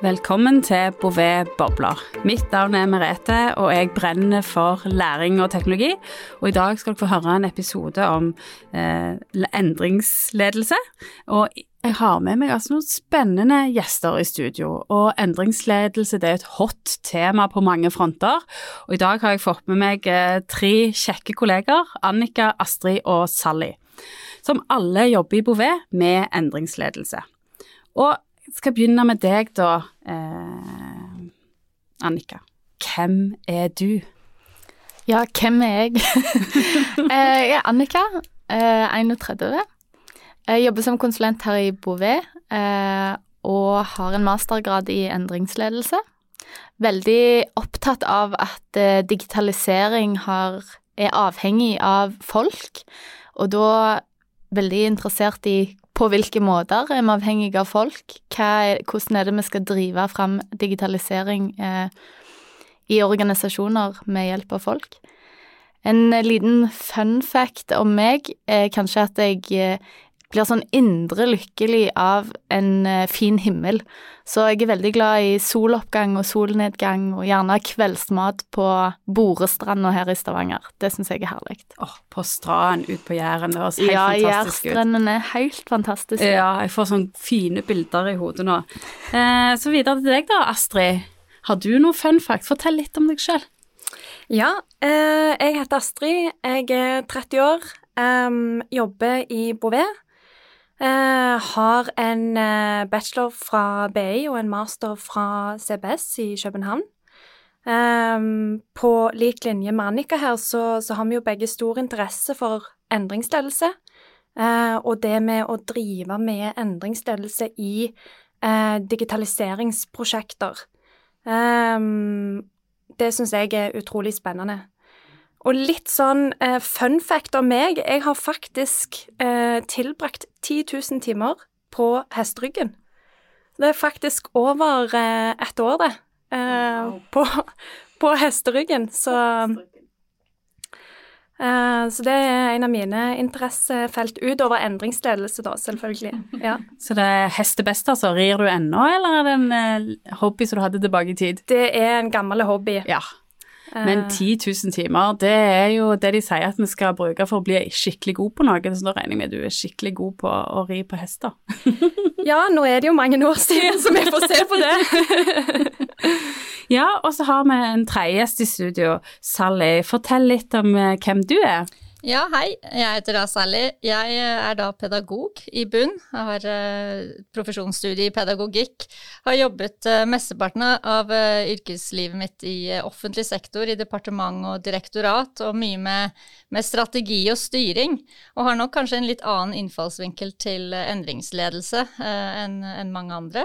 Velkommen til Bouvet bobler. Mitt navn er Merete, og jeg brenner for læring og teknologi. Og i dag skal dere få høre en episode om eh, endringsledelse. Og jeg har med meg altså noen spennende gjester i studio, og endringsledelse det er et hot tema på mange fronter. Og i dag har jeg fått med meg eh, tre kjekke kolleger, Annika, Astrid og Sally, som alle jobber i Bouvet med endringsledelse. Og skal begynne med deg, da, eh, Annika. Hvem er du? Ja, hvem er jeg? Eh, jeg er Annika, 31. Eh, jeg jobber som konsulent her i Bouvet eh, og har en mastergrad i endringsledelse. Veldig opptatt av at digitalisering har, er avhengig av folk, og da veldig interessert i på hvilke måter er vi avhengige av folk? Er, hvordan er det vi skal drive fram digitalisering eh, i organisasjoner med hjelp av folk? En liten fun fact om meg er kanskje at jeg eh, blir sånn indre lykkelig av en uh, fin himmel. Så jeg er veldig glad i soloppgang og solnedgang, og gjerne kveldsmat på Borestranda her i Stavanger. Det syns jeg er herlig. Oh, på stranden ut på Jæren, det høres helt ja, fantastisk ut. Ja, Jærstrendene er helt fantastiske. Ja, jeg får sånne fine bilder i hodet nå. Eh, så videre til deg da, Astrid. Har du noe fun fact? Fortell litt om deg sjøl. Ja, eh, jeg heter Astrid. Jeg er 30 år. Um, jobber i Bouvet. Uh, har en uh, bachelor fra BI og en master fra CBS i København. Um, på lik linje med Annika her, så, så, har vi jo begge stor interesse for endringsledelse. Uh, og det med å drive med endringsledelse i digitaliseringsprosjekter. Um, det syns jeg er utrolig spennende. Og litt sånn eh, fun fact om meg. Jeg har faktisk eh, tilbrakt 10 000 timer på hesteryggen. Det er faktisk over eh, ett år, det. Eh, på, på, hesteryggen. Så eh, så det er en av mine interessefelt, utover endringsledelse, da, selvfølgelig. Ja. Så det er hestebest, altså. Rir du ennå, eller er det en eh, hobby som du hadde tilbake i tid? Det er en gammel hobby. Ja. Men 10 eh. 000 timer, det er jo det de sier at vi skal bruke for å bli skikkelig god på noe. Så da regner jeg med at du er skikkelig god på å ri på hester. ja, nå er det jo mange år siden, så vi får se på det. ja, og så har vi en tredje gjest i studio. Sally, fortell litt om eh, hvem du er. Ja, hei. Jeg heter da Sally. Jeg eh, er da pedagog i bunn. Jeg har uh, profesjonsstudie i pedagogikk. Har jobbet uh, mesteparten av yrkeslivet mitt i offentlig sektor, i departement og direktorat, og mye med, med, strategi og styring. Og har nok kanskje en litt annen innfallsvinkel til endringsledelse enn en mange andre.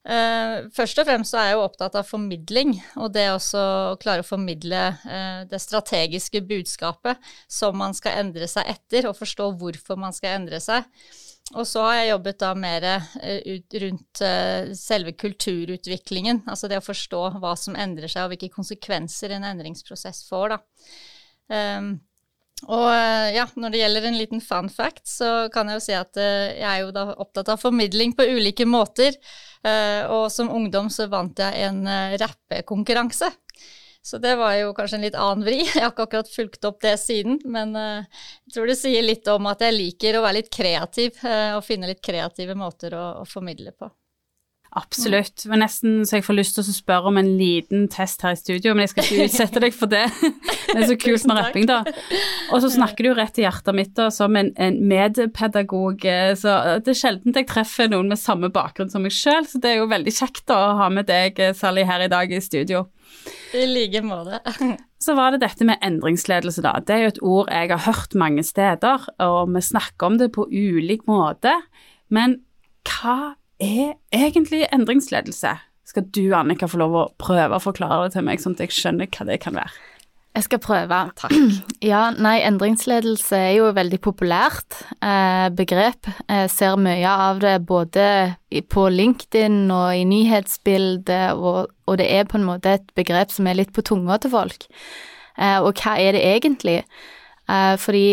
Uh, først og fremst er jeg jo opptatt av formidling, og det også å klare å formidle uh, det strategiske budskapet som man skal endre seg etter, og forstå hvorfor man skal endre seg. Og så har jeg jobbet da mer uh, rundt selve kulturutviklingen, altså det å forstå hva som endrer seg, og hvilke konsekvenser en endringsprosess får, da. Um, og ja, når det gjelder en liten fun fact, så kan jeg jo si at jeg er jo da opptatt av formidling på ulike måter. Uh, og som ungdom så vant jeg en rappekonkurranse. Så det var jo kanskje en litt annen vri. Jeg har ikke akkurat fulgt opp det siden, men jeg tror det sier litt om at jeg liker å være litt kreativ og finne litt kreative måter å, å formidle på. Absolutt. Det var nesten så jeg får lyst til å spørre om en liten test her i studio, men jeg skal ikke utsette deg for det. Det er så kult med rapping, da. Og så snakker du rett i hjertet mitt da, som en, en, medpedagog, eh, så det er sjelden jeg treffer noen med samme bakgrunn som meg sjøl, så det er jo veldig kjekt da, å ha med deg, eh, Sally, her i dag i studio. I like måte. Så var det dette med endringsledelse, da. Det er jo et ord jeg har hørt mange steder, og vi snakker om det på ulik måte. Men hva er egentlig endringsledelse? Skal du, Annika, få lov å prøve å forklare det til meg, sånn at jeg skjønner hva det kan være? Jeg skal prøve. Takk. Ja, nei, endringsledelse er jo et veldig populært eh, begrep. Jeg ser mye av det både på LinkedIn og i nyhetsbildet, og, og, det er på en måte et begrep som er litt på tunga til folk. Eh, og hva er det egentlig? Eh, fordi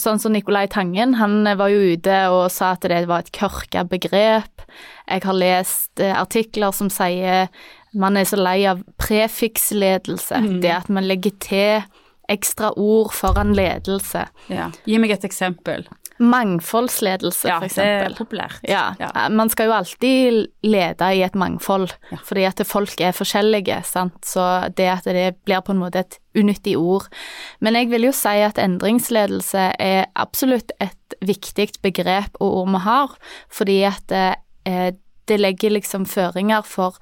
sånn som Nicolai Tangen, han var jo ute og sa at det var et kørka begrep. Jeg har lest eh, artikler som sier man er så lei av prefiksledelse. Mm. Det at man legger til ekstra ord foran ledelse. Ja. Gi meg et eksempel. Mangfoldsledelse, Ja, for det er populært. Ja, Ja. man skal jo alltid lede i et mangfold, Ja. fordi at folk er forskjellige, sant, så det at det blir på en måte et unyttig ord. Men jeg vil jo si at endringsledelse er absolutt et viktig begrep og ord vi har, fordi at eh, det legger liksom føringer for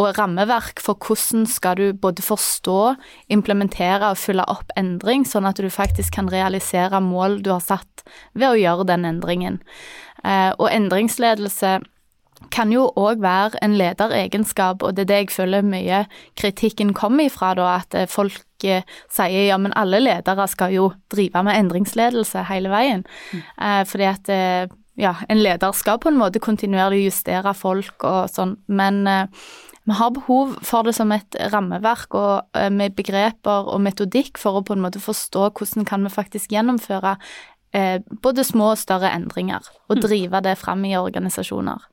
og rammeverk for hvordan skal du både forstå, implementere og følge opp endring, sånn at du faktisk kan realisere mål du har satt ved å gjøre den endringen. Eh, og endringsledelse kan jo òg være en lederegenskap, og det er det jeg føler mye kritikken kommer ifra, da, at eh, folk eh, sier ja, men alle ledere skal jo drive med endringsledelse hele veien. Mm. fordi at ja, en leder skal på en måte kontinuerlig justere folk og sånn, men vi har behov for det som et rammeverk og eh, med begreper og metodikk for å på en måte forstå hvordan kan vi faktisk gjennomføre eh, både små og større endringer, og drive det fram i organisasjoner.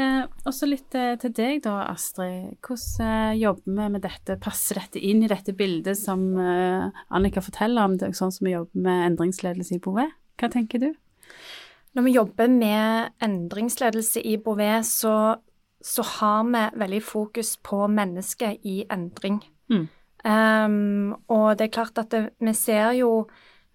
Eh, også litt eh, til deg da, Astrid. Hvordan eh, jobber vi med dette? Passer dette inn i dette bildet som eh, Annika forteller om, det, sånn som vi jobber med endringsledelse i Bouvet? Hva tenker du? Når vi jobber med endringsledelse i Bouvet, så, så har vi veldig fokus på mennesket i endring. Mm. Um, og det er klart at det, vi ser jo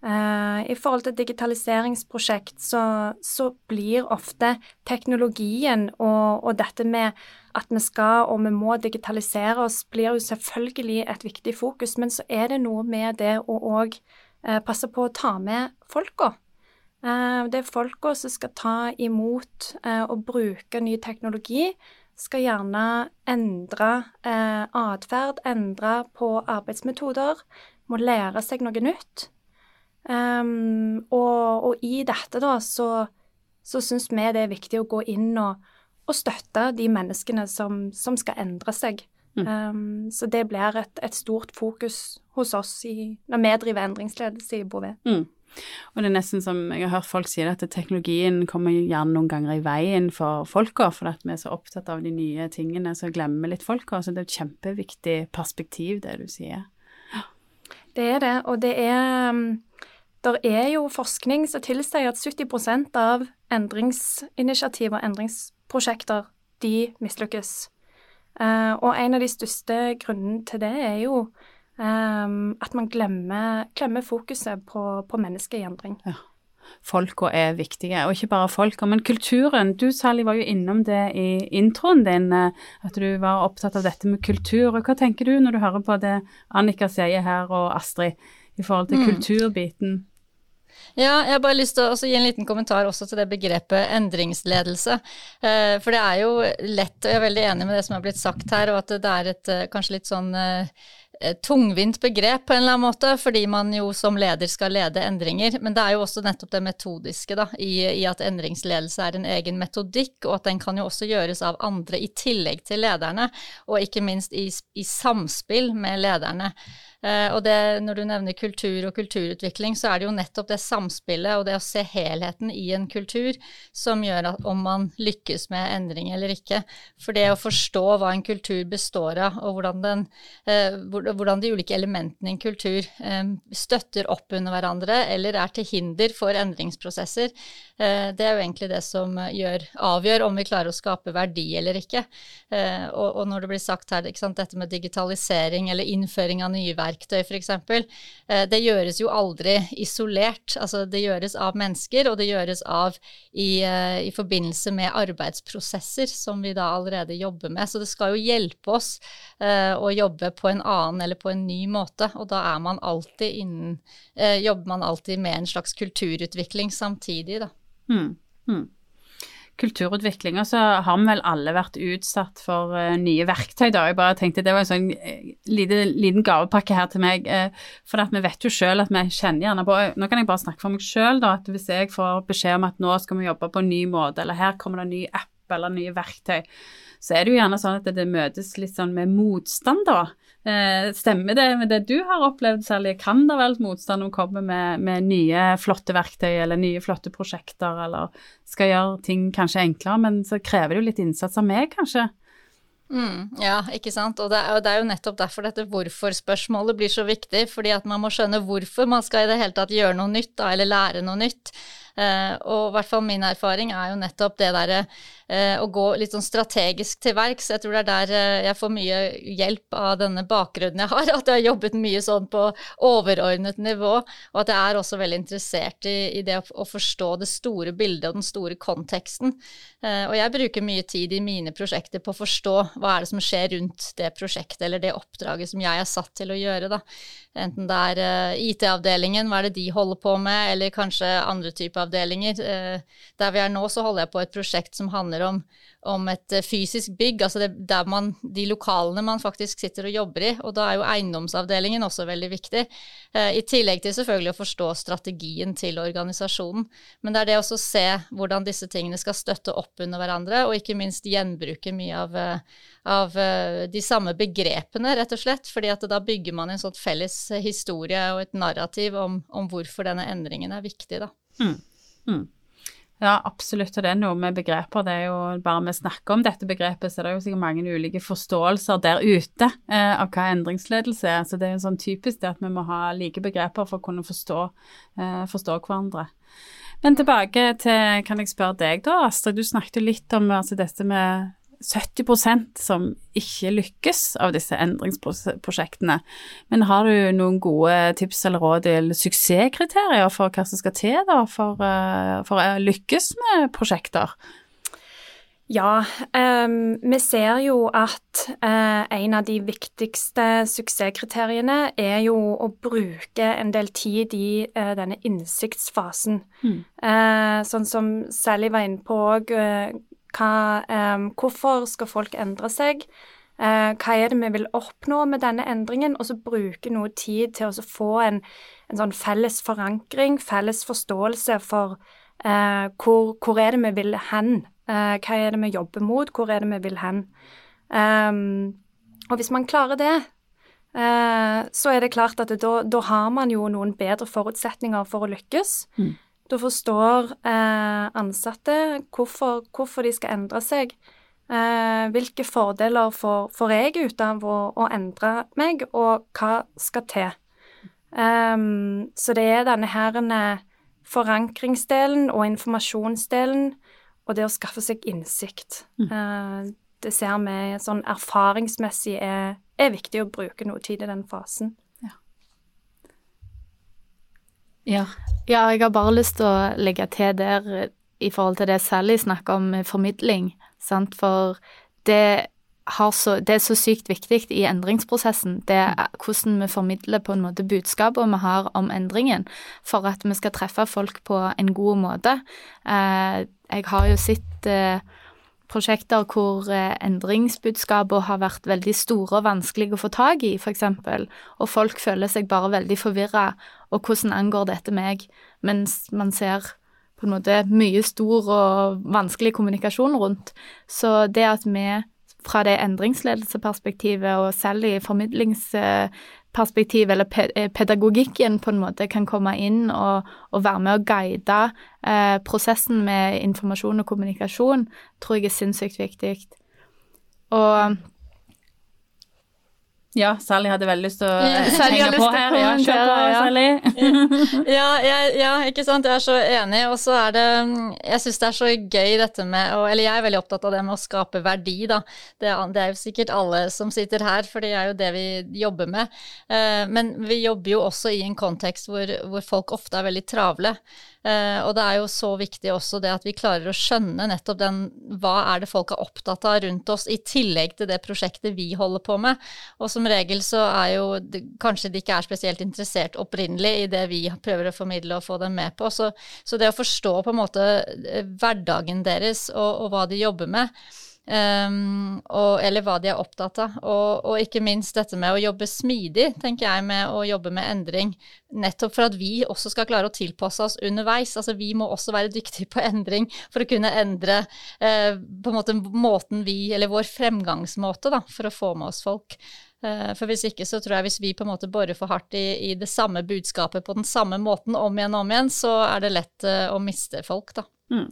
uh, I forhold til digitaliseringsprosjekt, så, så blir ofte teknologien og, og dette med at vi skal og vi må digitalisere oss, blir jo selvfølgelig et viktig fokus. Men så er det noe med det å òg uh, passe på å ta med folka. Eh, Det er folka som skal ta imot og bruke ny teknologi. Skal gjerne endre eh, atferd, endre på arbeidsmetoder. Må lære seg noe nytt. Um, og, og i dette, da, så, så syns vi det er viktig å gå inn og, og støtte de menneskene som, som skal endre seg. Um, så det blir et, et stort fokus hos oss i, når vi driver endringsledelse i Bouvet. Mm. Og det er nesten som jeg har hørt folk si det, at teknologien kommer gjerne noen ganger i veien for folka, for at vi er så opptatt av de nye tingene, så glemmer vi litt folka. Så det er et kjempeviktig perspektiv, det du sier. Det er det, og det er um, Der er jo forskning som tilsier at 70 av endringsinitiativ og endringsprosjekter, de mislykkes. Eh, og en av de største grunnene til det er jo at man glemmer, glemmer fokuset på, på mennesket i endring. Folka er viktige, og ikke bare folka, men kulturen. Du Sally var jo innom det i introen din, eh, at du var opptatt av dette med kultur. Og hva tenker du når du hører på det Annika sier her, og Astrid, i forhold til kulturbiten? Ja, jeg har bare lyst til å også gi en liten kommentar også til det begrepet endringsledelse. Eh, For det er jo lett, og jeg er veldig enig med det som er blitt sagt her, og at det er et eh, kanskje litt sånn tungvint begrep på en eller annen måte, fordi man jo som leder skal lede endringer. Men det er jo også nettopp det metodiske da, i, i at endringsledelse er en egen metodikk, og at den kan jo også gjøres av andre i tillegg til lederne, og ikke minst i, i samspill med lederne. Eh, og det, når du nevner kultur og kulturutvikling, så er det jo nettopp det samspillet og det å se helheten i en kultur som gjør at om man lykkes med endring eller ikke. For det å forstå hva en kultur består av, og hvordan, den, eh, hvor- hvordan de ulike elementene i en kultur eh, støtter opp under hverandre eller er til hinder for endringsprosesser, eh, det er jo egentlig det som gjør, avgjør om vi klarer å skape verdi eller ikke. Eh, og, når det blir sagt her, sant, dette med digitalisering eller innføring av nye verktøy f.eks., eh, det gjøres jo aldri isolert. Altså det gjøres av mennesker, og det gjøres av i, eh, i forbindelse med arbeidsprosesser som vi da allerede jobber med. Så det skal jo hjelpe oss eh, å jobbe på en annen eller på en ny måte, og da er man alltid innen eh, Jobber man alltid med en slags kulturutvikling samtidig, da. Mm. Mm Kulturutvikling, og så har vi vel alle vært utsatt for uh, nye verktøy, da. Jeg bare tenkte det var en sånn uh, lite, liten gavepakke her til meg. Uh, for vi vet jo sjøl at vi kjenner gjerne på Nå kan jeg bare snakke for meg sjøl, da. At hvis jeg får beskjed om at nå skal vi jobbe på en ny måte, eller her kommer det en ny app eller nye verktøy, så er det jo gjerne sånn at det møtes litt sånn med motstand, da. Eh, stemmer det med det du har opplevd, særlig? Kan det være motstand om å komme med, med, nye, flotte verktøy eller nye, flotte prosjekter, eller skal gjøre ting kanskje enklere, men så krever det jo litt innsats av meg, kanskje? Mm, ja, ikke sant. Og det, er, og det, er, jo nettopp derfor dette hvorfor-spørsmålet blir så viktig. Fordi at man må skjønne hvorfor man skal i det hele tatt gjøre noe nytt, da, eller lære noe nytt. Eh, og i hvert fall min erfaring er jo nettopp det derre eh, å gå litt sånn strategisk til verks. Jeg tror det er der eh, jeg får mye hjelp av denne bakgrunnen jeg har. At jeg har jobbet mye sånn på overordnet nivå, og at jeg er også veldig interessert i, i det å, å, forstå det store bildet og den store konteksten. Og jeg bruker mye tid i mine prosjekter på å forstå hva er det som skjer rundt det prosjektet eller det oppdraget som jeg er satt til å gjøre. Da. Enten det er IT-avdelingen, hva er det de holder på med, eller kanskje andre typer avdelinger. Eh, der vi er nå, så holder jeg på et prosjekt som handler om om et eh, fysisk bygg, altså det, der man, de lokalene man faktisk sitter og jobber i. Og da er jo eiendomsavdelingen også veldig viktig. Eh, I tillegg til selvfølgelig å forstå strategien til organisasjonen. Men det er det også å se hvordan disse tingene skal støtte opp under hverandre, og ikke minst gjenbruke mye av, av de samme begrepene, rett og slett. fordi at da bygger man en sånn felles historie og et narrativ om, om hvorfor denne endringen er viktig, da. Mm. Mm. Ja, absolutt. Og det er noe med begreper. Det er jo bare vi snakker om dette begrepet, så det er jo sikkert mange ulike forståelser der ute eh, av hva endringsledelse er. Så det er jo sånn typisk det at vi må ha like begreper for å kunne forstå, eh, forstå hverandre. Men tilbake til, kan jeg spørre deg da, Astrid. Du snakket jo litt om altså, dette med 70% som ikke lykkes av disse endringsprosjektene. Men har du noen gode tips eller råd eller suksesskriterier for hva som skal til da, for, eh, for å lykkes med prosjekter? Ja, um, vi ser jo at uh, en av de viktigste suksesskriteriene er jo å bruke en del tid i uh, denne innsiktsfasen. Mm. Uh, sånn som Sally var inne på òg, hva, um, hvorfor skal folk endre seg? Uh, hva er det vi vil oppnå med denne endringen? Og så bruke noe tid til å få en, en sånn felles forankring, felles forståelse for uh, hvor, hvor, er det vi vil hen? Uh, hva er det vi jobber mot? Hvor er det vi vil hen? Um, og hvis man klarer det, så er det klart at da, da, har man jo noen bedre forutsetninger for å lykkes. Mm. Da forstår eh, ansatte hvorfor, hvorfor, de skal endre seg. Eh, hvilke fordeler får, får, jeg ut av å, å, endre meg, og hva skal til? Um, så det er denne her forankringsdelen og informasjonsdelen, og det å skaffe seg innsikt. Mm. Uh, det ser vi sånn erfaringsmessig er, er viktig å bruke noe tid i den fasen. Ja. ja, jeg har bare lyst til å legge til der eh, i forhold til det Sally snakker om formidling, sant, for det så, det er så sykt viktig i endringsprosessen. Det er hvordan vi formidler på en måte budskapet vi har om endringen, for at vi skal treffe folk på en god måte. Eh, jeg har jo sett eh, prosjekter hvor eh, endringsbudskapene har vært veldig store og vanskelige å få tak i, f.eks., og folk føler seg bare veldig forvirra, og hvordan angår dette meg, mens man ser på en måte mye stor og vanskelig kommunikasjon rundt. Så det at vi fra det endringsledelsesperspektivet og selv i formidlings perspektiv, eller eh, pedagogikken, på en måte kan komme inn og, og være med å guide eh, prosessen med informasjon og kommunikasjon, tror jeg er sinnssykt viktig. Og ja, Sally hadde veldig lyst til å ja, henge på her. Ja, kjør på, ja. Sally. ja, ja, ikke sant. Jeg er så enig. Og så er det Jeg syns det er så gøy dette med Eller jeg er veldig opptatt av det med å skape verdi, da. Det, det, er jo sikkert alle som sitter her, for det er jo det vi jobber med. Eh, men vi jobber jo også i en kontekst hvor, hvor folk ofte er veldig travle. Uh, og det er jo så viktig også det at vi klarer å skjønne nettopp den hva er det folk er opptatt av rundt oss, i tillegg til det prosjektet vi holder på med. Og som regel så er jo det, kanskje de ikke er spesielt interessert opprinnelig i det vi prøver å formidle og få dem med på. Så, så det å forstå på en måte eh, hverdagen deres og, og hva de jobber med, Um, og, eller hva de er opptatt av. Og, og, ikke minst dette med å jobbe smidig, tenker jeg, med å jobbe med endring. Nettopp for at vi også skal klare å tilpasse oss underveis. Altså vi må også være dyktige på endring for å kunne endre uh, på en måte måten vi, eller vår fremgangsmåte, da, for å få med oss folk. Uh, for hvis ikke så tror jeg hvis vi på en måte borer for hardt i, i, det samme budskapet på den samme måten om igjen og om igjen, så er det lett uh, å miste folk, da. Mm.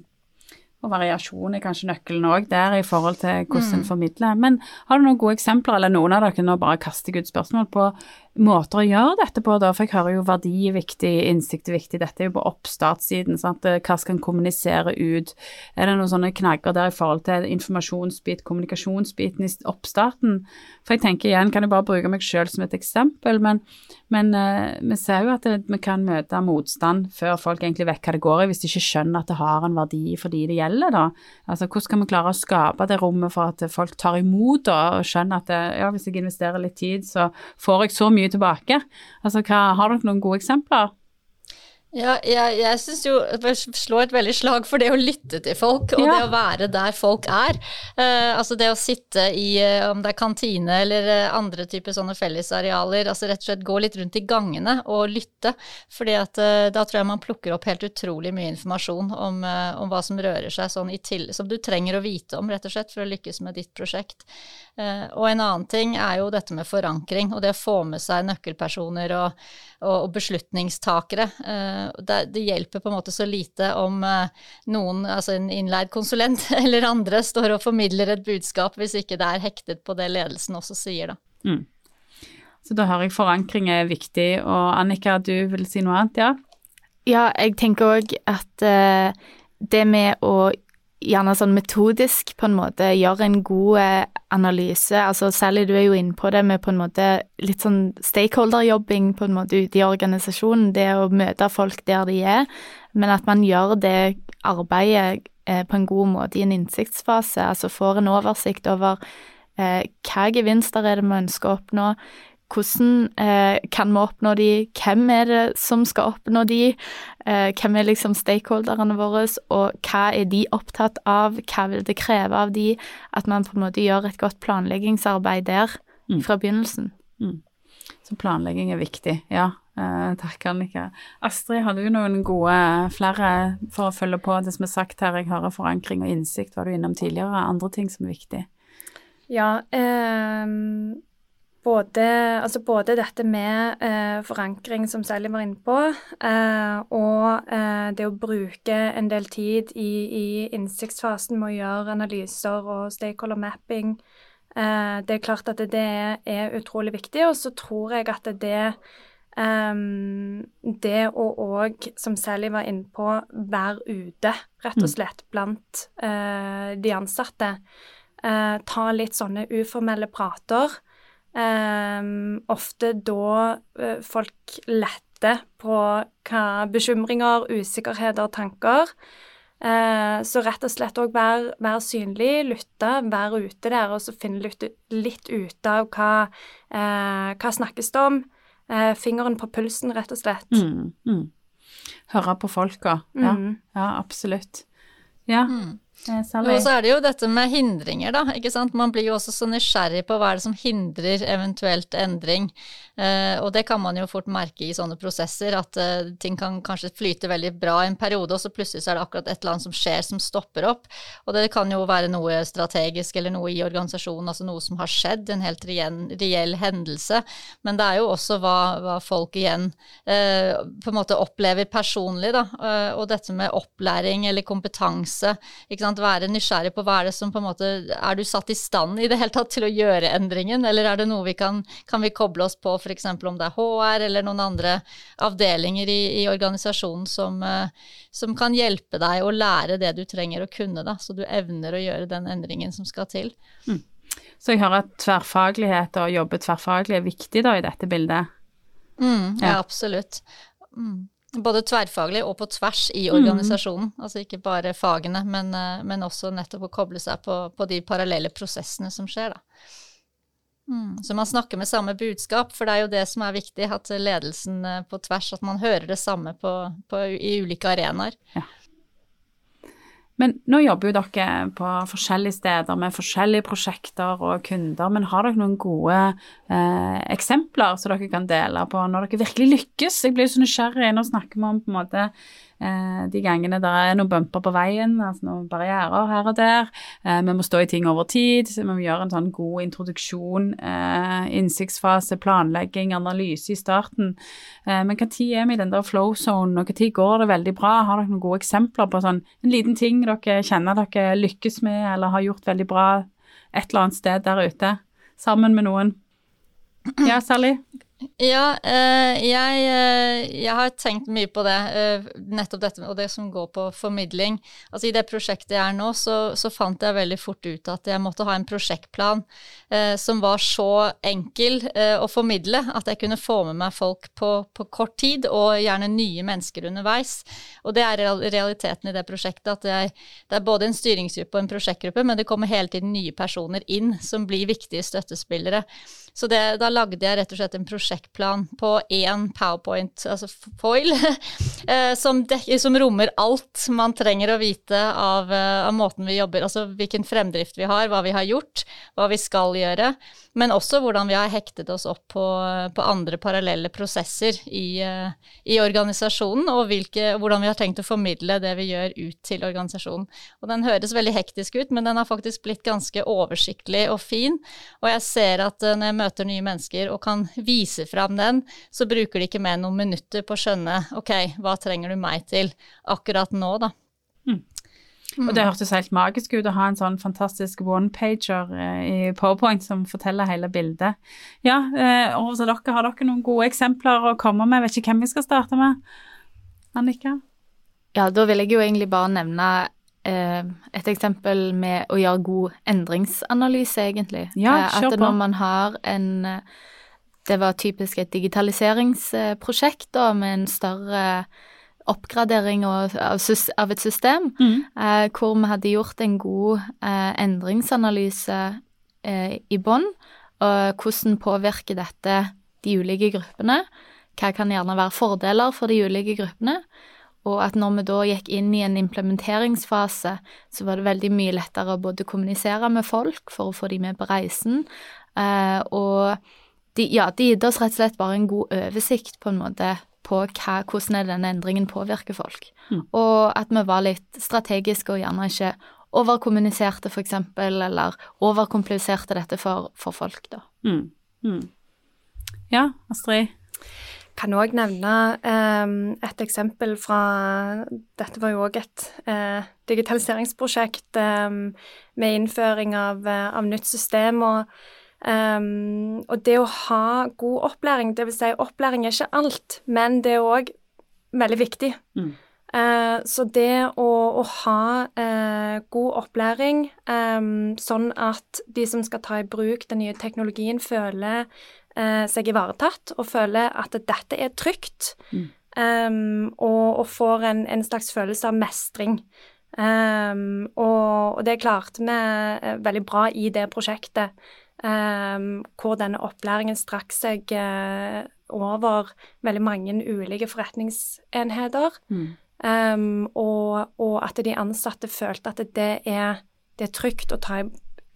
Og variasjon er kanskje nøkkelen òg der, i forhold til hvordan en mm. formidler. Men har du noen gode eksempler, eller noen av dere nå bare kaster ut spørsmål på måter å gjøre dette på, da? For jeg hører jo verdi er viktig, innsikt er viktig. Dette er jo på oppstartssiden. Sant? Hva skal en kommunisere ut? Er det noen sånne knagger der i forhold til informasjonsbit, kommunikasjonsbiten i oppstarten? For jeg tenker igjen, kan jeg bare bruke meg selv som et eksempel, men, men uh, vi ser jo at det, vi kan møte motstand før folk egentlig vet hva det går i, hvis de ikke skjønner at det har en verdi for de det gjelder, da. Altså hvordan kan vi klare å skape det rommet for at folk tar imot da, og skjønner at det, ja, hvis jeg investerer litt tid, så får jeg så mye tilbake. Altså, hva, har dere noen gode eksempler? Ja, jeg, jeg syns jo slå et veldig slag for det å lytte til folk, og ja. det å være der folk er. Uh, altså det å sitte i, uh, om det er kantine eller uh, andre typer sånne fellesarealer, altså rett og slett gå litt rundt i gangene og lytte. fordi at da tror jeg man plukker opp helt utrolig mye informasjon om, om hva som rører seg sånn i til, som du trenger å vite om, rett og slett, for å lykkes med ditt prosjekt. og en annen ting er jo dette med forankring, og det å få med seg nøkkelpersoner og, og, og beslutningstakere det, det, hjelper på en måte så lite om eh, noen, altså en innleid konsulent eller andre, står og formidler et budskap, hvis ikke det er hektet på det ledelsen også sier, da. Mm. Så da hører jeg forankring er viktig. Og Annika, du vil si noe annet, ja? Ja, jeg tenker òg at uh, det med å gjerne sånn metodisk på en måte gjøre en god eh, analyse. altså Sally, du er jo inne på det med på en måte litt sånn stakeholderjobbing på en måte ute i organisasjonen. Det å møte folk der de er, men at man gjør det arbeidet eh, på en god måte i en innsiktsfase. Altså får en oversikt over eh, hva gevinster er det vi ønsker å oppnå, hvordan eh, kan vi oppnå de, hvem er det som skal oppnå de, eh, hvem er liksom stakeholderne våre, og hva er de opptatt av, hva vil det kreve av de, at man på en måte gjør et godt planleggingsarbeid der mm. fra begynnelsen. Mm. Så planlegging er viktig, ja. Eh, takk, Annika. Astrid, har du noen gode flere for å følge på det som er sagt her? Jeg hører forankring og innsikt, var du innom tidligere. Andre ting som er viktig? Ja, eh, både, altså både dette med eh, forankring, som Sally var inne på, eh, og eh, det å bruke en del tid i, i innsiktsfasen med å gjøre analyser og stakeholder mapping. Eh, det er klart at det er, er utrolig viktig, og så tror jeg at det Um, det å òg, som Sally var inne på, være ute, rett og mm. slett, blant uh, de ansatte. Uh, ta litt sånne uformelle prater. Um, ofte da uh, folk letter på hva bekymringer, usikkerheter, tanker. Uh, så rett og slett òg være, vær synlig, lytte, være ute der og så finne litt, litt ut av hva, uh, hva snakkes det om. fingeren på pulsen, rett og slett. Mm, mm. Høre på folka. Ja, mm. ja absolutt. Ja. Mm. Og så er det jo dette med hindringer, da. ikke sant? Man blir jo også så nysgjerrig på hva er det som hindrer eventuelt endring. Eh, og det kan man jo fort merke i sånne prosesser, at eh, ting kan kanskje flyte veldig bra en periode, og så plutselig så er det akkurat et eller annet som skjer som stopper opp. Og det kan jo være noe strategisk eller noe i organisasjonen, altså noe som har skjedd, en helt reell, reell hendelse. Men det er jo også hva, hva folk igjen eh, på en måte opplever personlig, da. Eh, og dette med opplæring eller kompetanse. ikke sant? Være nysgjerrig på hva er det som på en måte Er du satt i stand i det hele tatt til å gjøre endringen, eller er det noe vi kan, kan vi koble oss på, f.eks. om det er HR eller noen andre avdelinger i, i organisasjonen som, uh, som, kan hjelpe deg å lære det du trenger å kunne, da, så du evner å gjøre den endringen som skal til. Mm. Så jeg hører at tverrfaglighet og jobbe tverrfaglig er viktig da i dette bildet? Mm, ja, ja, absolutt. Mm. Både tverrfaglig og på tvers i organisasjonen. Mm. Altså ikke bare fagene, men, eh, men, også nettopp å koble seg på, på de parallelle prosessene som skjer, da. Mm. Så man snakker med samme budskap, for det er jo det som er viktig, at ledelsen eh, på tvers, at man hører det samme på, på, i ulike arenaer. Ja. Men nå jobber jo dere på forskjellige steder med forskjellige prosjekter og kunder, men har dere noen gode eh, eksempler som dere kan dele på når dere virkelig lykkes? Jeg blir så nysgjerrig. Nå snakker vi om på en måte de gangene det er noen bumper på veien, altså noen barrierer her og der. Eh, vi må stå i ting over tid, vi må gjøre en sånn god introduksjon, eh, innsiktsfase, planlegging, analyse i starten. Men når er vi i den der flow zone, og når går det veldig bra? Har dere noen gode eksempler på sånn en liten ting dere kjenner dere lykkes med, eller har gjort veldig bra et eller annet sted der ute, sammen med noen? Ja, Sally? Ja, eh, jeg, eh, jeg, har tenkt mye på det, eh, nettopp dette og det som går på formidling. Altså I det prosjektet jeg er nå, så, så fant jeg veldig fort ut at jeg måtte ha en prosjektplan som var så enkel å formidle at jeg kunne få med meg folk på, på, kort tid, og gjerne nye mennesker underveis. Og det er realiteten i det prosjektet, at jeg, det er både en styringsgruppe og en prosjektgruppe, men det kommer hele tiden nye personer inn som blir viktige støttespillere. Så det, da lagde jeg rett og slett en prosjektplan på én powerpoint, altså foil, som, som, som, rommer alt man trenger å vite av, eh, av, måten vi jobber, altså hvilken fremdrift vi har, hva vi har gjort, hva vi skal gjøre, men også hvordan vi har hektet oss opp på, på andre parallelle prosesser i, eh, i organisasjonen, og hvilke, hvordan vi har tenkt å formidle det vi gjør ut til organisasjonen. Og den høres veldig hektisk ut, men den har faktisk blitt ganske oversiktlig og fin, og jeg ser at når jeg møter nye mennesker og kan vise fram den, så bruker de ikke mer noen minutter på å skjønne ok, hva trenger du meg til akkurat nå, da. Mm. Og det hørtes helt magisk ut å ha en sånn fantastisk one-pager eh, i Powerpoint som forteller hele bildet. Ja, eh, og så dere, har dere noen gode eksempler å komme med? Jeg vet ikke hvem vi skal starte med. Annika? Ja, da vil jeg jo egentlig bare nevne et eksempel med å gjøre god endringsanalyse, egentlig. Ja, eh, kjør på. At når man har en det var typisk et digitaliseringsprosjekt da, med en større oppgradering av, et system, mm. eh, hvor vi hadde gjort en god eh, endringsanalyse eh, i bånn. Og hvordan påvirker dette de ulike gruppene? Hva kan gjerne være fordeler for de ulike gruppene? Og at når vi da gikk inn i en implementeringsfase, så var det veldig mye lettere å både kommunisere med folk for å få de med på reisen, eh, og de, ja, de gitt oss rett og slett bare en god oversikt på en måte på hva, hvordan denne endringen påvirker folk. Mm. Og at vi var litt strategiske og gjerne ikke overkommuniserte, eksempel, eller overkompliserte dette for, for folk, da. Mm. Mm. Ja, Astrid? Kan òg nevne eh, et eksempel fra Dette var jo òg et eh, digitaliseringsprosjekt eh, med innføring av, uh, av nytt system. og Um, og det å ha god opplæring, dvs. Si opplæring er ikke alt, men det er òg veldig viktig. Mm. Uh, så det å, å ha uh, god opplæring, um, sånn at de som skal ta i bruk den nye teknologien, føler seg ivaretatt og føler at dette er trygt, mm. um, og, og, får en, en, slags følelse av mestring. Og, og, det klarte vi veldig bra i det prosjektet. Um, hvor denne opplæringen strakk seg uh, over veldig mange ulike forretningsenheter. Mm. Um, og, og, at de ansatte følte at det er, det er trygt å ta i,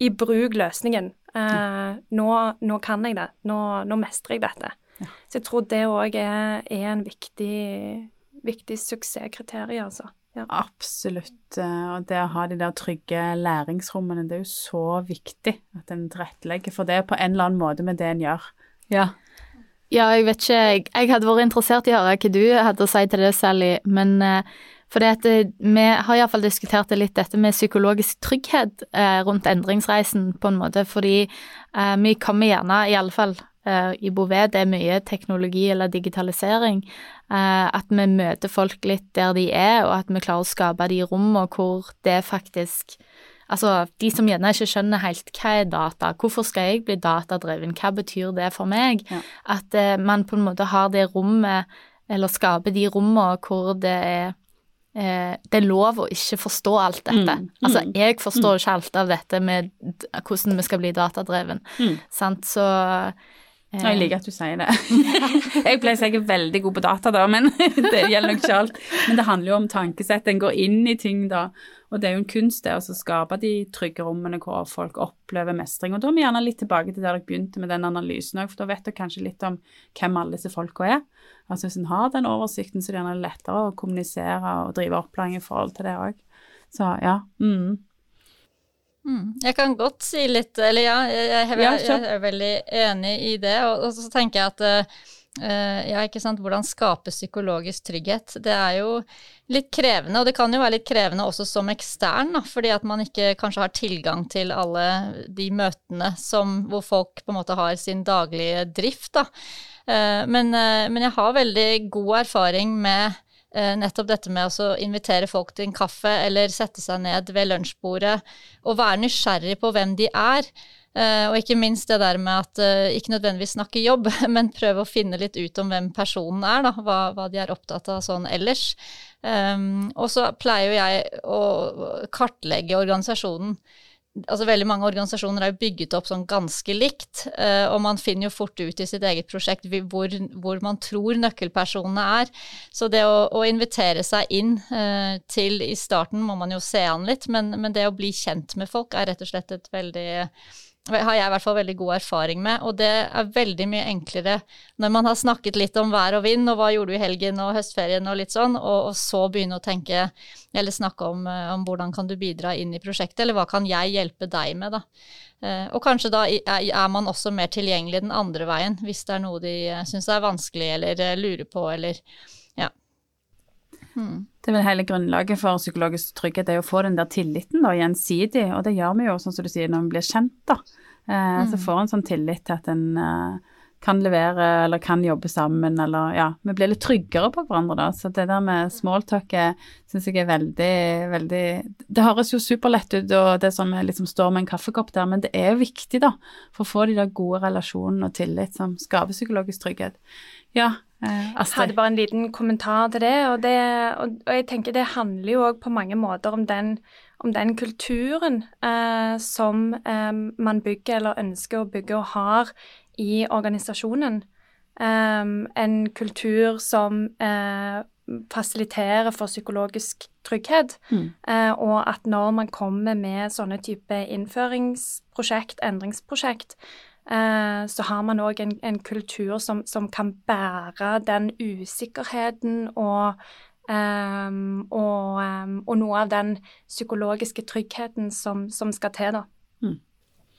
i bruk løsningen. Mm. nå, nå, kan jeg det. Nå, nå mestrer jeg dette. Ja. Så jeg tror det òg er, er, en viktig, viktig suksesskriterium, altså. Ja. Absolutt. Eh, og det å ha de der trygge læringsrommene, det er jo så viktig at en tilrettelegger for det på en eller annen måte med det en gjør. Ja. Ja, jeg vet ikke. Jeg, jeg hadde vært interessert i å høre hva du hadde å si til det, Sally. Men uh, for at vi har iallfall diskutert litt, dette med psykologisk trygghet eh, rundt endringsreisen, på en måte. Fordi eh, vi kommer gjerne, i alle fall uh, i Bouvet, det er mye teknologi eller digitalisering. eh, at vi møter folk litt der de er, og at vi klarer å skape de rommene hvor det faktisk Altså, de som gjerne ikke skjønner helt hva er data, hvorfor skal jeg bli datadreven, hva betyr det for meg? Ja. At uh, man på en måte har det rommet, eller skaper de rommene hvor det er Eh, det er lov å ikke forstå alt dette. Mm, mm, altså, jeg forstår mm. ikke alt av dette med hvordan vi skal bli datadreven. Mm. Sant, så jeg liker at du sier det. jeg pleier å si jeg er veldig god på data, da, men det gjelder nok ikke alt. Men det handler jo om tankesett. En går inn i ting, da. Og det er jo en kunst det å skape de trygge rommene hvor folk opplever mestring. Og da er vi gjerne litt tilbake til der dere begynte med den analysen òg, for da vet dere kanskje litt om hvem alle disse folka er. Altså hvis en har den oversikten, så er det gjerne lettere å kommunisere og drive opplæring i forhold til det òg. Så ja. Mm. Mm. Jeg kan godt si litt Eller ja, jeg, jeg, jeg, jeg er veldig enig i det. Og, og så tenker jeg at Uh, ja, ikke sant. Hvordan skape psykologisk trygghet. Det er jo litt krevende, og det kan jo være litt krevende også som ekstern, da, fordi at man ikke kanskje har tilgang til alle de møtene som, hvor folk på en måte har sin daglige drift. Da. Uh, men, uh, men jeg har veldig god erfaring med Eh, nettopp dette med å invitere folk til en kaffe eller sette seg ned ved lunsjbordet og være nysgjerrig på hvem de er. Uh, og ikke minst det der med at uh, ikke nødvendigvis snakke jobb, men prøve å finne litt ut om hvem personen er, da, hva, hva de er opptatt av sånn ellers. Um, og så pleier jo jeg å kartlegge organisasjonen altså Veldig mange organisasjoner er jo bygget opp sånn ganske likt, uh, og man finner jo fort ut i sitt eget prosjekt hvor, hvor man tror nøkkelpersonene er. Så det å, å invitere seg inn til I starten må man jo se an litt, men, men, det å bli kjent med folk er rett og slett et veldig har jeg i hvert fall veldig god erfaring med. Og det er veldig mye enklere når man har snakket litt om vær og vind, og hva gjorde du i helgen og høstferien og litt sånn, og, og så begynne å tenke eller snakke om, eh, om, hvordan kan du bidra inn i prosjektet, eller hva kan jeg hjelpe deg med, da. Eh, og kanskje da er man også mer tilgjengelig den andre veien, hvis det er noe de eh, syns er vanskelig eller lurer på, eller Hmm. Det er vel hele grunnlaget for psykologisk trygghet, det er å få den der tilliten da, gjensidig. Og det gjør vi jo, sånn som du sier, når vi blir kjent, da. Eh, mm. Så får en sånn tillit til at en eh, kan levere eller kan jobbe sammen, eller ja, vi blir litt tryggere på hverandre da. Så det der med smalltalk syns jeg er veldig, veldig Det høres jo superlett ut, og det som liksom står med en kaffekopp der, men det er viktig, da, for å få de der gode relasjonene og tillit som skaper psykologisk trygghet. Ja, jeg hadde bare en liten kommentar til det. Og, det, og, og jeg tenker det handler jo òg på mange måter om den, om den kulturen eh, som eh, man bygger eller ønsker å bygge og har i organisasjonen. Eh, en kultur som eh, fasiliterer for psykologisk trygghet. Mm. Eh, og at når man kommer med sånne type innføringsprosjekt, endringsprosjekt, så har man òg en, en, kultur som, som, kan bære den usikkerheten og, um, og, um, og, noe av den psykologiske tryggheten som, som skal til, da. Mm.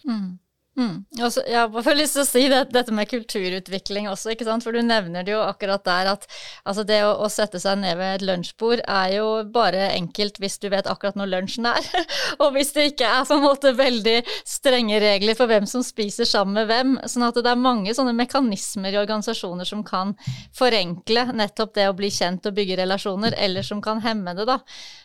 Mm. Mm. Også, jeg har bare lyst til å si det, dette med kulturutvikling også, ikke sant? for du nevner det jo akkurat der at altså det å, å, sette seg ned ved et lunsjbord er jo bare enkelt hvis du vet akkurat når lunsjen er, og hvis det ikke er på en måte veldig strenge regler for hvem som spiser sammen med hvem. Sånn at det er mange sånne mekanismer i organisasjoner som kan forenkle nettopp det å bli kjent og bygge relasjoner, eller som kan hemme det, da.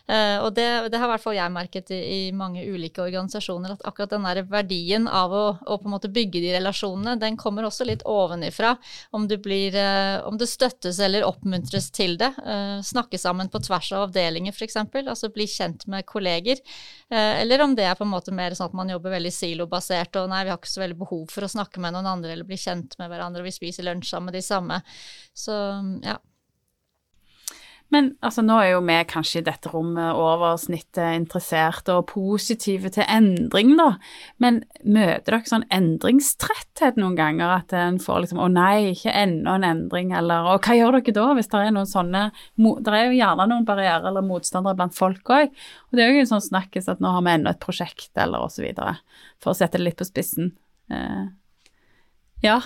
Uh, og det, det, har i hvert fall jeg merket i, i mange ulike organisasjoner, at akkurat den der verdien av å og på en måte bygge de relasjonene, den kommer også litt ovenifra. Om, blir, eh, om det støttes eller oppmuntres til det. Eh, snakke sammen på tvers av avdelinger f.eks. Altså bli kjent med kolleger. Eh, eller om det er på en måte mer sånn at man jobber veldig silobasert og nei, vi har ikke så veldig behov for å snakke med noen andre eller bli kjent med hverandre, og vi spiser lunsj sammen med de samme. Så ja. Men altså, nå er jo vi kanskje i dette rommet over snittet interesserte og positive til endring, da. Men møter dere sånn endringstretthet noen ganger? At en får liksom 'Å nei, ikke enda en endring', eller 'Og hva gjør dere da?' Hvis det er noen sånne Det er jo gjerne noen barrierer eller motstandere blant folk òg. Og det er jo en sånn snakkes at nå har vi enda et prosjekt, eller osv. For å sette det litt på spissen. Eh, ja.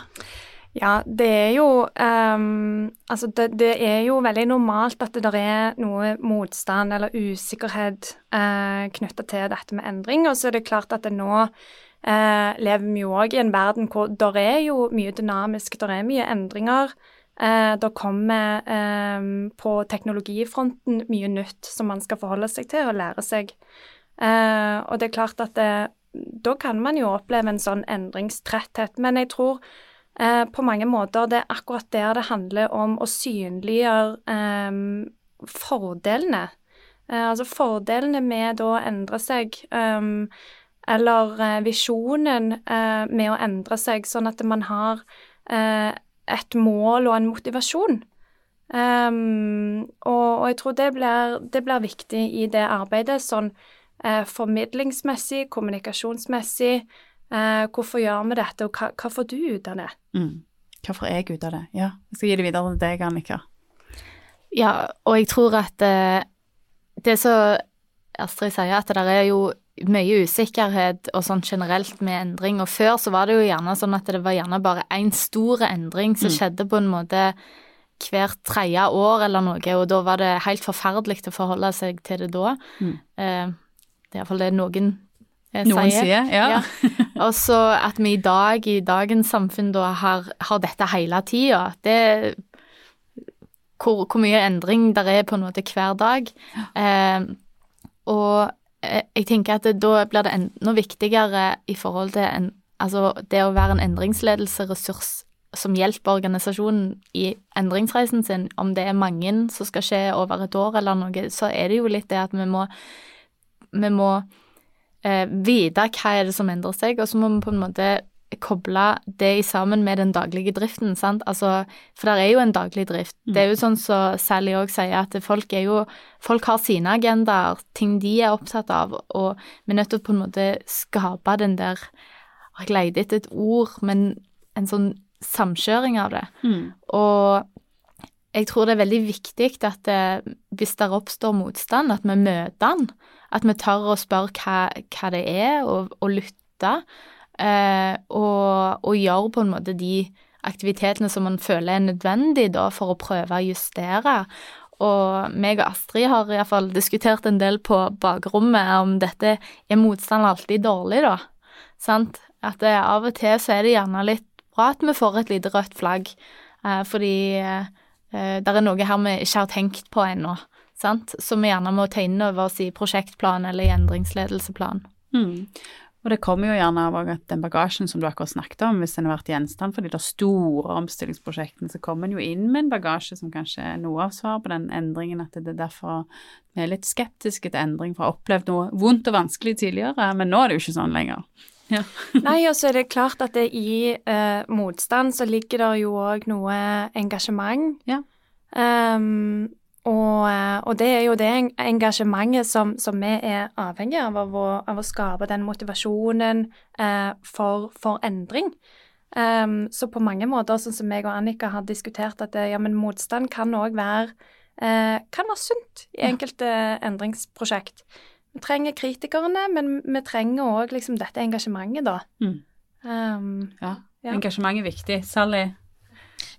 Ja, det er jo um, Altså, det, det, er jo veldig normalt at det der er noe motstand eller usikkerhet uh, eh, knytta til dette med endring. Og så er det klart at det nå uh, lever vi jo òg i en verden hvor det er jo mye dynamisk, det er mye endringer. Uh, det kommer um, på teknologifronten mye nytt som man skal forholde seg til og lære seg. Uh, og det er klart at det, da kan man jo oppleve en sånn endringstretthet. Men jeg tror eh, på mange måter det er akkurat der det handler om å synliggjøre eh, fordelene. Eh, altså fordelene med å endre seg, ehm, eller eh, visjonen eh, med å endre seg, sånn at man har et mål og en motivasjon. Um, og, og, jeg tror det blir, det blir, viktig i det arbeidet, sånn eh, formidlingsmessig, kommunikasjonsmessig. Eh, hvorfor gjør vi dette, og hva, hva, får du ut av det? Mm. Hva får jeg ut av det? Ja, jeg skal gi det videre til deg, Annika. Ja, og jeg tror at eh, det som Astrid sier, at det er jo mye usikkerhet og sånn generelt med endring. Og før så var det jo gjerne sånn at det var gjerne bare én stor endring som mm. skjedde på en måte hvert tredje år eller noe, og da var det helt forferdelig å forholde seg til det da. Mm. Eh, det er iallfall det noen noen sier. ja. ja. Og så at vi i dag, i dagens samfunn, da har, har dette hele tida. Det hvor, hvor, mye endring det er på en måte hver dag. Eh, og Eh, jeg tenker at det, da blir det enda viktigere i forhold til en, altså det å være en endringsledelseressurs som hjelper organisasjonen i endringsreisen sin, om det er mange som skal skje over et år eller noe, så er det jo litt det at vi må, vi må eh, vite hva er det som endrer seg, og så må vi på en måte koble det sammen med den daglige driften, sant. Altså, for det er jo en daglig drift. Mm. Det er jo sånn som så Sally òg sier, at folk er jo Folk har sine agendaer, ting de er opptatt av, og vi er nødt til å på en måte skape den der Jeg leter etter et ord, men en sånn samkjøring av det. Mm. Og jeg tror det er veldig viktig at det, eh, hvis det oppstår motstand, at vi møter den. At vi tør å spørre hva, hva det er, og, og lytte. Eh, og, og gjøre på en måte de aktivitetene som man føler er nødvendig da, for å prøve å justere. Og meg og Astrid har iallfall diskutert en del på bakrommet om dette er motstand alltid dårlig, da. Sant? At det, av og til så er det gjerne litt bra at vi får et lite rødt flagg, eh, fordi eh, det er noe her vi ikke har tenkt på ennå, sant, som vi gjerne må ta inn over oss i prosjektplan eller i endringsledelseplan. Mm. Og det kommer jo gjerne av at den bagasjen som du akkurat snakket om, hvis den har vært gjenstand for de der store omstillingsprosjektene, så kommer en jo inn med en bagasje som kanskje er noe av svaret på den endringen, at det er derfor vi er litt skeptiske til endring, for å ha opplevd noe vondt og vanskelig tidligere, men nå er det jo ikke sånn lenger. Ja. Nei, og så er det klart at det i eh, motstand så ligger det jo òg noe engasjement. Ja. Um, og, eh, og, det er jo det engasjementet som, som vi er avhengig av, av å, av å skape den motivasjonen eh, for, for, endring. Um, så på mange måter, sånn som jeg og Annika har diskutert, at det, ja, men motstand kan òg være eh, kan være sunt i enkelte ja. endringsprosjekt. Vi trenger kritikerne, men vi trenger òg liksom dette engasjementet, da. Mm. Um, ja. ja. Engasjement er viktig. Sally,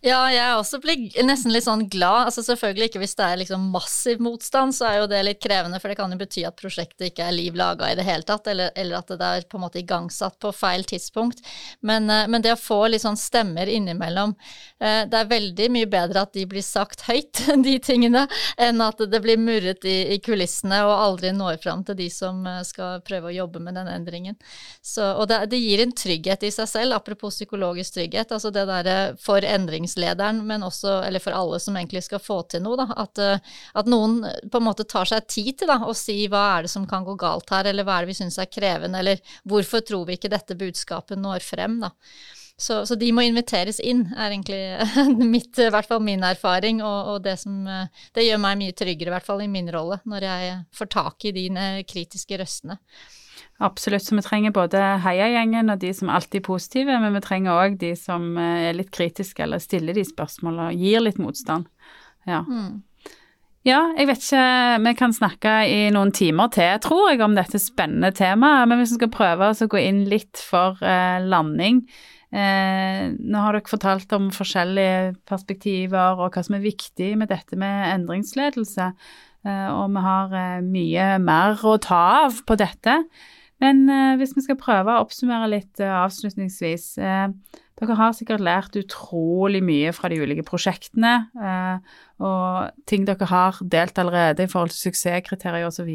ja, jeg også blir nesten litt sånn glad. Altså Selvfølgelig ikke hvis det er liksom massiv motstand, så er jo det litt krevende, for det kan jo bety at prosjektet ikke er liv laga i det hele tatt, eller, eller, at det er på en måte igangsatt på feil tidspunkt. Men, eh, men, det å få litt sånn stemmer innimellom eh, Det er veldig mye bedre at de blir sagt høyt, de tingene, enn at det blir murret i, i kulissene og aldri når fram til de som eh, skal prøve å jobbe med den endringen. Så, og det, det gir en trygghet i seg selv, apropos psykologisk trygghet. altså det der for endrings avdelingslederen, men også, eller for alle som egentlig skal få til noe, da, at, eh, at, noen på en måte tar seg tid til da, å si hva er det som kan gå galt her, eller hva er det vi syns er krevende, eller hvorfor tror vi ikke dette budskapet når frem, da. Så, så, de må inviteres inn, er egentlig mitt, i hvert fall min erfaring. Og, og, det som Det gjør meg mye tryggere, i hvert fall i min rolle, når jeg får tak i de kritiske røstene. Absolutt. Så vi trenger både heiagjengen og de som alltid er positive, men vi trenger òg de som eh, er litt kritiske eller stiller de spørsmålene og gir litt motstand. Ja. Mm. Ja, jeg vet ikke Vi kan snakke i noen timer til, tror jeg, om dette spennende temaet. Men hvis vi skal prøve å gå inn litt for eh, landing eh, Nå har dere fortalt om forskjellige perspektiver og hva som er viktig med dette med endringsledelse. Eh, og vi har eh, mye mer å ta av på dette. Men eh, hvis vi skal prøve å oppsummere litt eh, avslutningsvis. Eh, dere har sikkert lært utrolig mye fra de ulike prosjektene, eh, og ting dere har delt allerede i forhold til suksesskriterier osv.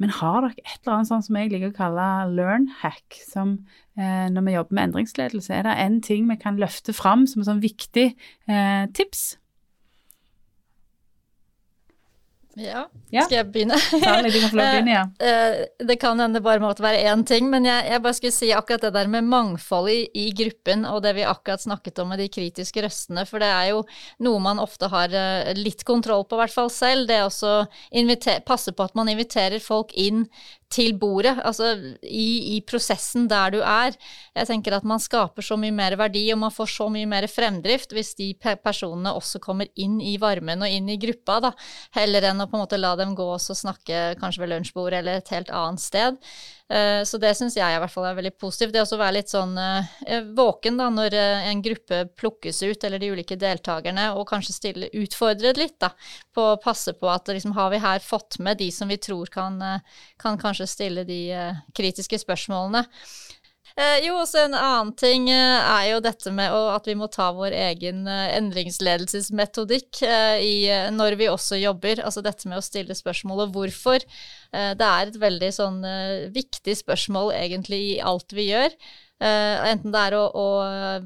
Men har dere et eller annet sånn som jeg liker å kalle learn hack, som eh, når vi jobber med endringsledelse, er det en ting vi kan løfte fram som et sånn viktig eh, tips? Ja, Ja. skal jeg begynne? Du kan få lov å begynne, ja. Eh, Det kan hende bare måtte være én ting, men jeg, jeg bare skulle si akkurat det der med mangfold i, i gruppen, og det vi akkurat snakket om med de kritiske røstene, for det er jo noe man ofte har eh, litt kontroll på, i hvert fall selv. Det er også inviter- passe på at man inviterer folk inn til bordet, altså i, i prosessen der du er. Jeg tenker at man skaper så mye mer verdi, og man får så mye mer fremdrift hvis de pe personene også kommer inn i varmen og inn i gruppa, da, heller enn å på en måte la dem gå og snakke kanskje ved lunsjbordet eller et helt annet sted. Eh, Så det syns jeg i hvert fall er veldig positivt. Det å være litt sånn eh, våken da, når eh, en gruppe plukkes ut, eller de ulike deltakerne, og kanskje stille utfordret litt, da, på å passe på at liksom, har vi her fått med de som vi tror kan, eh, kan kanskje stille de eh, kritiske spørsmålene. Eh, jo, også en annen ting eh, er jo dette med å, at vi må ta vår egen eh, endringsledelsesmetodikk eh, i, eh, når vi også jobber. Altså dette med å stille spørsmålet hvorfor. Eh, det er et veldig sånn viktig spørsmål egentlig i alt vi gjør. Eh, enten det er å, å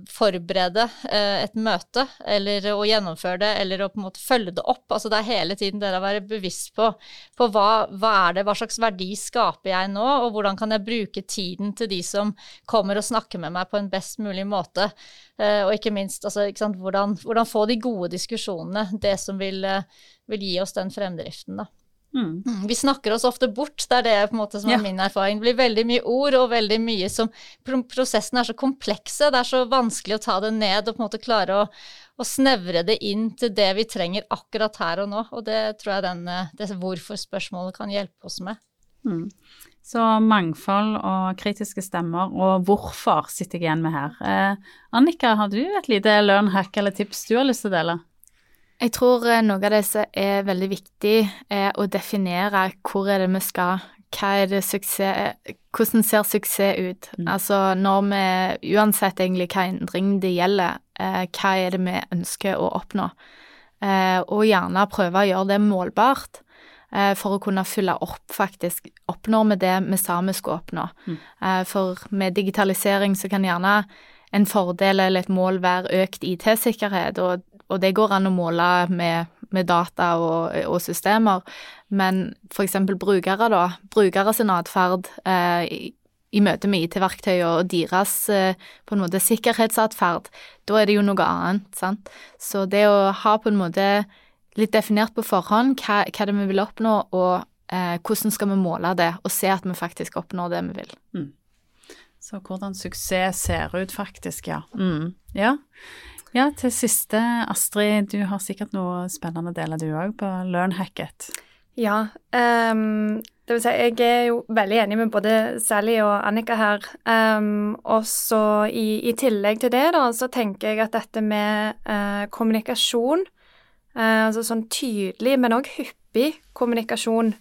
forberede uh, et møte, eller å gjennomføre det, eller å på en måte følge det opp. Altså det er hele tiden det å være bevisst på, på hva, hva er det, hva slags verdi skaper jeg nå, og hvordan kan jeg bruke tiden til de som kommer og snakker med meg på en best mulig måte. Uh, og ikke minst altså, ikke sant, hvordan, hvordan få de gode diskusjonene, det som vil, vil gi oss den fremdriften. da. Mm. Mm, Vi snakker oss ofte bort, det er det på en måte som er Ja. min erfaring. Det blir veldig mye ord og veldig mye som Prosessene er så komplekse, det er så vanskelig å ta det ned og på en måte klare å, å snevre det inn til det vi trenger akkurat her og nå. Og det tror jeg den, det hvorfor-spørsmålet kan hjelpe oss med. Mm. Så mangfold og kritiske stemmer, og hvorfor sitter jeg igjen med her. Eh, Annika, har du et lite learn hack eller tips du har lyst til å dele? Jeg tror eh, noe av det som er veldig viktig, er å definere hvor er det vi skal. Hva er det suksess Hvordan ser suksess ut? Mm. Altså når vi Uansett egentlig hva endring det gjelder, eh, hva er det vi ønsker å oppnå? Eh, og gjerne prøve å gjøre det målbart. eh, For å kunne fylle opp, faktisk. Oppnår vi det vi sa vi skulle oppnå? Mm. Eh, For med digitalisering så kan gjerne en fordel eller et mål være økt IT-sikkerhet, og, og det går an å måle med, med data og, og systemer. Men eksempel brukere, da. Brukere sin atferd eh, i, i møte med IT-verktøy og deres eh, på en måte sikkerhetsatferd, da er det jo noe annet, sant. Så det å ha på en måte litt definert på forhånd hva, hva det vi vil oppnå, og eh, hvordan skal vi måle det, og se at vi faktisk oppnår det vi vil. Så hvordan suksess ser ut, faktisk, ja. Mm. Ja. Ja, til siste, Astrid, du har sikkert noe spennende å dele du òg på Learn Hacket. Ja. Um, det vil si, jeg er jo veldig enig med både Sally og Annika her. Um, og så i, i tillegg til det, da, så tenker jeg at dette med uh, kommunikasjon, uh, altså sånn tydelig, men òg hyppig kommunikasjon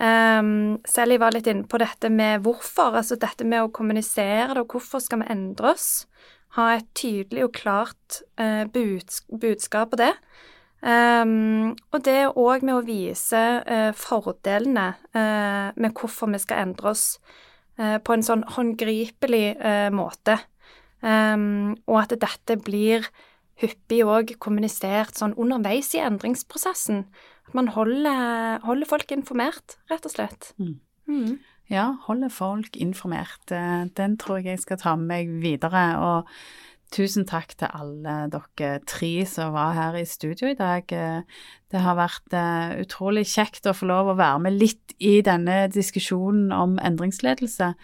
um, Sally var litt inne på dette med hvorfor, altså dette med å kommunisere og hvorfor skal vi endre oss? Ha et tydelig og klart eh, buds budskap på det. Um, og det òg med å vise eh, fordelene eh, med hvorfor vi skal endre oss eh, på en sånn håndgripelig eh, måte. Um, og at dette blir hyppig òg kommunisert sånn underveis i endringsprosessen. At man holder, holder folk informert, rett og slett. Mm. Mm. Ja, holde folk informert. Eh, Den tror jeg jeg skal ta med meg videre. Og tusen takk til alle dere tre som var her i studio i dag. Eh, Det har vært eh, utrolig kjekt å få lov å være med litt i denne diskusjonen om endringsledelse.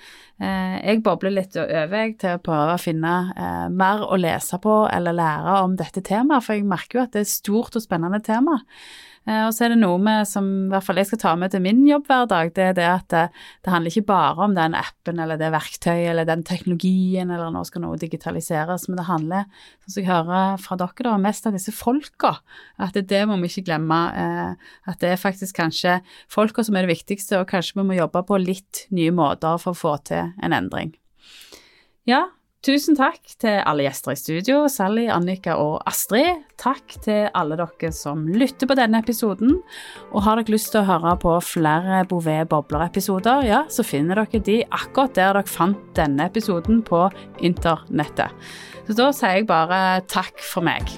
Jeg bobler litt over til å prøve å finne mer å lese på eller lære om dette temaet, for jeg merker jo at det er et stort og spennende tema. Eh, Og så er det noe med som i hvert fall jeg skal ta med til min jobbhverdag, det er det at det, det handler ikke bare om den appen eller det verktøyet eller den teknologien eller nå skal noe digitaliseres, men det handler, som jeg hører fra dere, da, mest av disse folka. At det, det må vi ikke glemme. eh, At det er faktisk kanskje folka som er det viktigste, og kanskje vi må jobbe på litt nye måter for å få til en endring. Ja, Tusen takk til alle gjester i studio, Sally, Annika og Astrid. Takk til alle dere som lytter på denne episoden. Og har dere lyst til å høre på flere Bouvet Bobler-episoder, ja, så finner dere de akkurat der dere fant denne episoden på internettet. Så da sier jeg bare takk for meg.